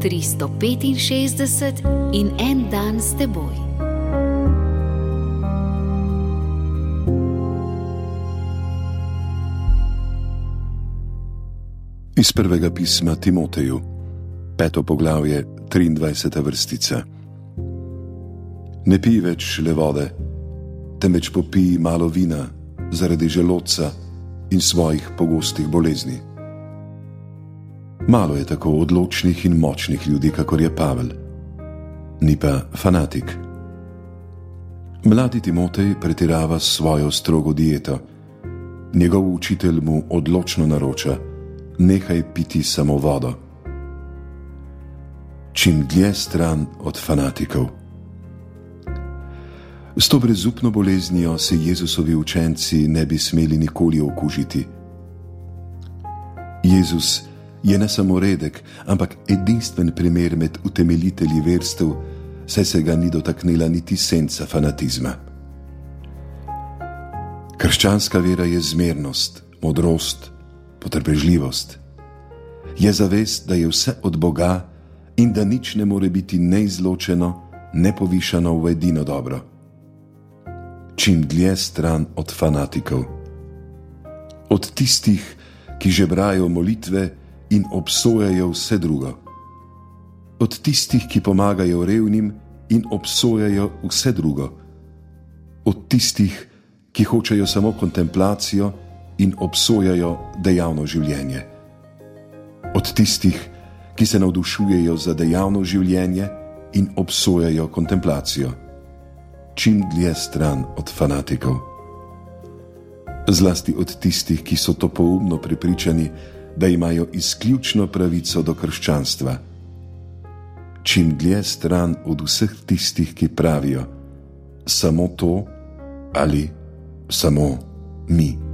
365 in en dan s teboj. Iz prvega pisma Timoteju, peto poglavje, 23. vrstica. Ne pij več le vode, temveč popij malo vina zaradi želodca in svojih pogostih bolezni. Malo je tako odločnih in močnih ljudi, kakor je Pavel, ni pa fanatik. Mladi Timotej pretirava s svojo strogo dieto. Njegov učitelj mu odločno naroča: nehaj piti samo vodo. Čim dlje stran od fanatikov. S to brezupno boleznijo se Jezusovi učenci ne bi smeli nikoli okužiti. Jezus je ne samo redek, ampak edinstven primer med utemeljitelji verstev, saj se ga ni dotaknila niti senca fanatizma. Krščanska vera je zmernost, modrost, potrpežljivost. Je zavest, da je vse od Boga in da nič ne more biti neizločeno, nepovišano v edino dobro. Čim dlje stran od fanatikov, od tistih, ki žebrajo molitve in obsojajo vse drugo, od tistih, ki pomagajo revnim in obsojajo vse drugo, od tistih, ki hočejo samo kontemplacijo in obsojajo dejavno življenje, od tistih, ki se navdušujejo za dejavno življenje in obsojajo kontemplacijo, čim dlje stran od fanatikov. Zlasti od tistih, ki so to poumno prepričani, da imajo izključno pravico do krščanstva. Čim dlje stran od vseh tistih, ki pravijo: samo to ali samo mi.